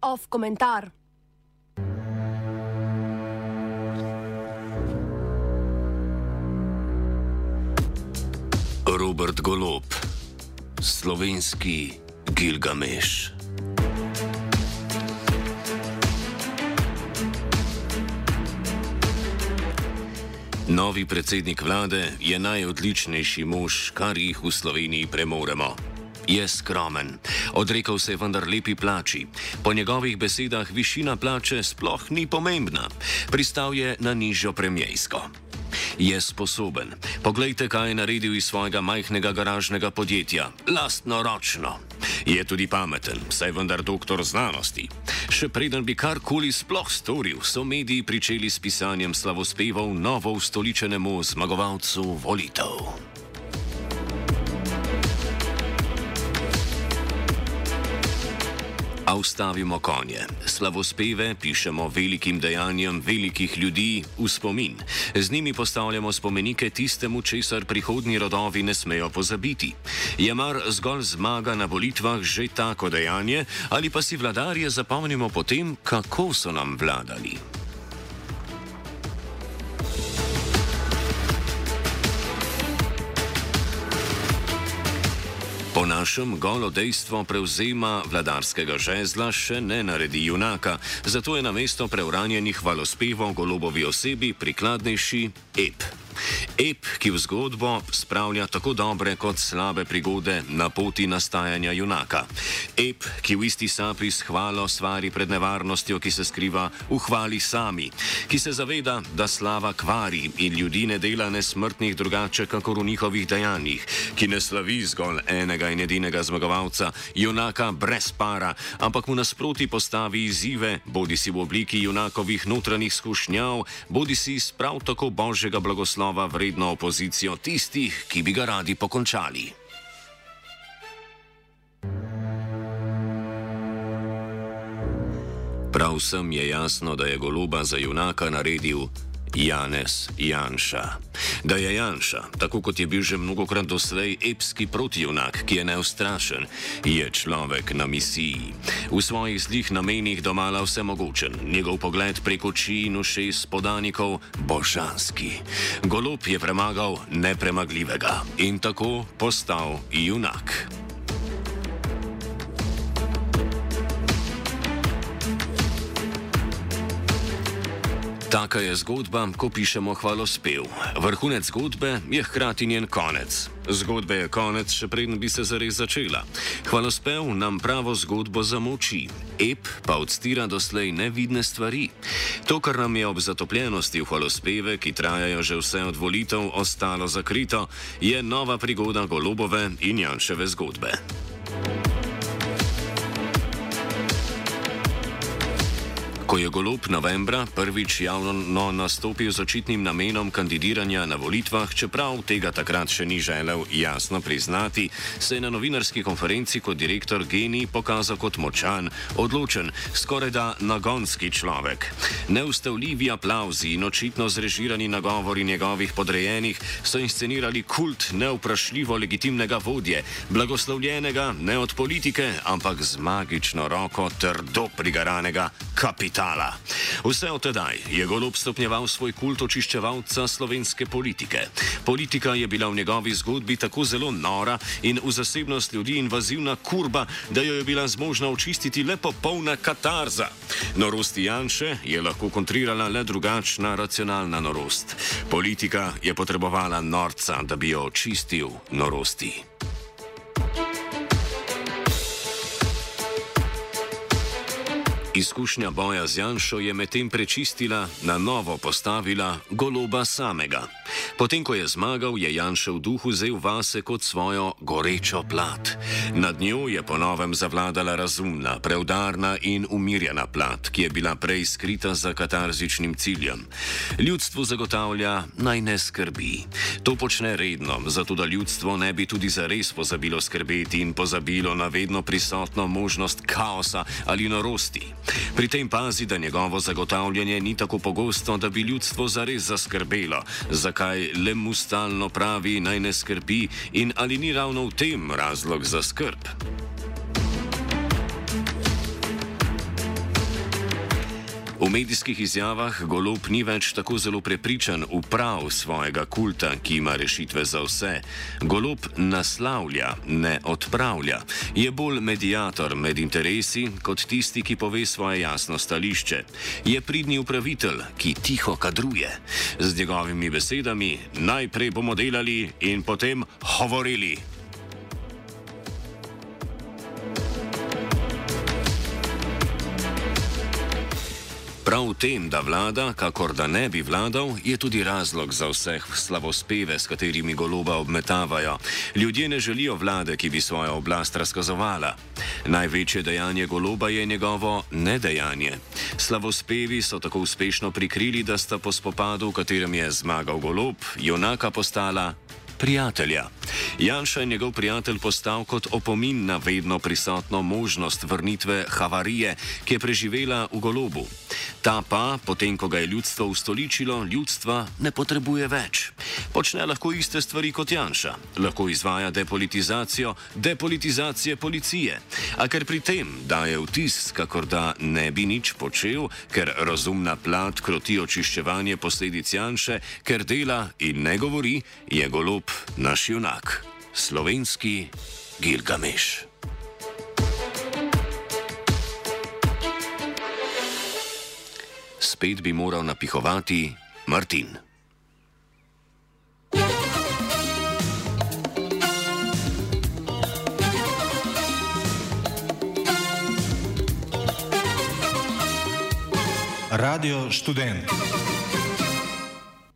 Off komentar. Robert Golob, slovenski Gilgameš. Novi predsednik vlade je najodličnejši mož, kar jih v Sloveniji premoremo. Je skromen, odrekel se je vendar lepi plači. Po njegovih besedah višina plače sploh ni pomembna, pristal je na nižjo premijsko. Je sposoben. Poglejte, kaj je naredil iz svojega majhnega garažnega podjetja, lastno ročno. Je tudi pameten, saj vendar doktor znanosti. Še preden bi karkoli sploh storil, so mediji pričeli s pisanjem slavospevov novo ustoličenemu zmagovalcu volitev. Ustavimo konje. Slavospeve pišemo velikim dejanjem velikih ljudi v spomin. Z njimi postavljamo spomenike tistemu, česar prihodnji rodovi ne smejo pozabiti. Je mar zgolj zmaga na volitvah že tako dejanje, ali pa si vladarje zapomnimo potem, kako so nam vladali? Po našem golo dejstvo prevzema vladarskega žezla še ne naredi junaka, zato je na mesto preuranjenih hvalospevov golobovi osebi prikladnejši ep. Ep, ki v zgodbo spravlja tako dobre kot slabe prigode na poti nastajanja junaka. Ep, ki v isti sapi s hvalo stvari pred nevarnostjo, ki se skriva v hvali sami, ki se zaveda, da slava kvari in ljudi ne dela nesmrtnih drugače, kakor v njihovih dejanjih, ki ne slavi zgolj enega in edinega zmagovalca, junaka brez para, ampak mu nasproti postavi izzive, bodi si v obliki junakovih notranjih skušnjav, bodi si iz prav tako božjega blagoslova znova vredno opozicijo tistih, ki bi ga radi pokončali. Prav vsem je jasno, da je goloba za junaka naredil Janez Janša. Da je Janša, tako kot je bil že mnogokrat doslej epski protijunak, ki je neustrašen, je človek na misiji. V svojih zlih namenih domala vse mogočen, njegov pogled preko oči in ušes podanikov božanski. Golob je premagal nepremagljivega in tako postal junak. Taka je zgodba, ko pišemo hvalospev. Vrhunec zgodbe je hkrati njen konec. Zgodbe je konec, še preden bi se zares začela. Hvalospev nam pravo zgodbo zamoči, ep pa odstira doslej nevidne stvari. To, kar nam je ob zatopljenosti v hvalospeve, ki trajajo že vse od volitev, ostalo zakrito, je nova prigoda golobove in janševe zgodbe. Ko je golob novembra prvič javno no, nastopil z očitnim namenom kandidiranja na volitvah, čeprav tega takrat še ni želel jasno priznati, se je na novinarski konferenci kot direktor Geni pokazal kot močan, odločen, skoraj da nagonski človek. Neustavljivi aplauzi in očitno zrežirani nagovori njegovih podrejenih so inscenirali kult neuprašljivo legitimnega vodje, blagoslovljenega ne od politike, ampak z magično roko trdo prigaranega kapitala kapitala. Vse od tedaj je golob stopnjeval svoj kult očiščevalca slovenske politike. Politika je bila v njegovi zgodbi tako zelo nora in v zasebnost ljudi invazivna kurba, da jo je bila zmožna očistiti le popolna katarza. Norosti Janše je lahko kontrirala le drugačna racionalna norost. Politika je potrebovala norca, da bi jo očistil norosti. Izkušnja boja z Janšo je medtem prečistila, na novo postavila goloba samega. Potem, ko je zmagal, je Janša v duhu vzel vase kot svojo gorečo plat. Nad njo je ponovem zavladala razumna, preudarna in umirjena plat, ki je bila prej skrita za katarzičnim ciljem. Ljudstvu zagotavlja naj ne skrbi. To počne redno, zato da ljudstvo ne bi tudi zares pozabilo skrbeti in pozabilo na vedno prisotno možnost kaosa ali norosti. Pri tem pazi, da njegovo zagotavljanje ni tako pogosto, da bi ljudstvo zares zaskrbelo, zakaj le mu stalno pravi naj ne skrbi in ali ni ravno v tem razlog za skrb. V medijskih izjavah Golob ni več tako zelo prepričan v prav svojega kulta, ki ima rešitve za vse. Golob naslavlja, ne odpravlja. Je bolj medijator med interesi kot tisti, ki pove svoje jasno stališče. Je pridni upravitelj, ki tiho kadruje. Z njegovimi besedami najprej bomo delali in potem govorili. Prav v tem, da vlada, kakor da ne bi vladal, je tudi razlog za vseh slavospeve, s katerimi goloba obmetavajo. Ljudje ne želijo vlade, ki bi svojo oblast razkazovala. Največje dejanje goloba je njegovo nedejanje. Slavospevi so tako uspešno prikrili, da sta po spopadu, v katerem je zmagal golob, junaka postala prijatelja. Janša je njegov prijatelj postal kot opomin na vedno prisotno možnost vrnitve havarije, ki je preživela v golobu. Ta pa, potem ko ga je ljudstvo ustoličilo, ljudstva ne potrebuje več. Počne lahko iste stvari kot Janša, lahko izvaja depolitizacijo, depolitizacije policije. A ker pri tem daje vtis, kakor da ne bi nič počel, ker razumna plat kroti očiščevanje posledic Janše, ker dela in ne govori, je golob naš junak, slovenski Gilgameš. Spet bi moral napihovati Martin. Radio študent.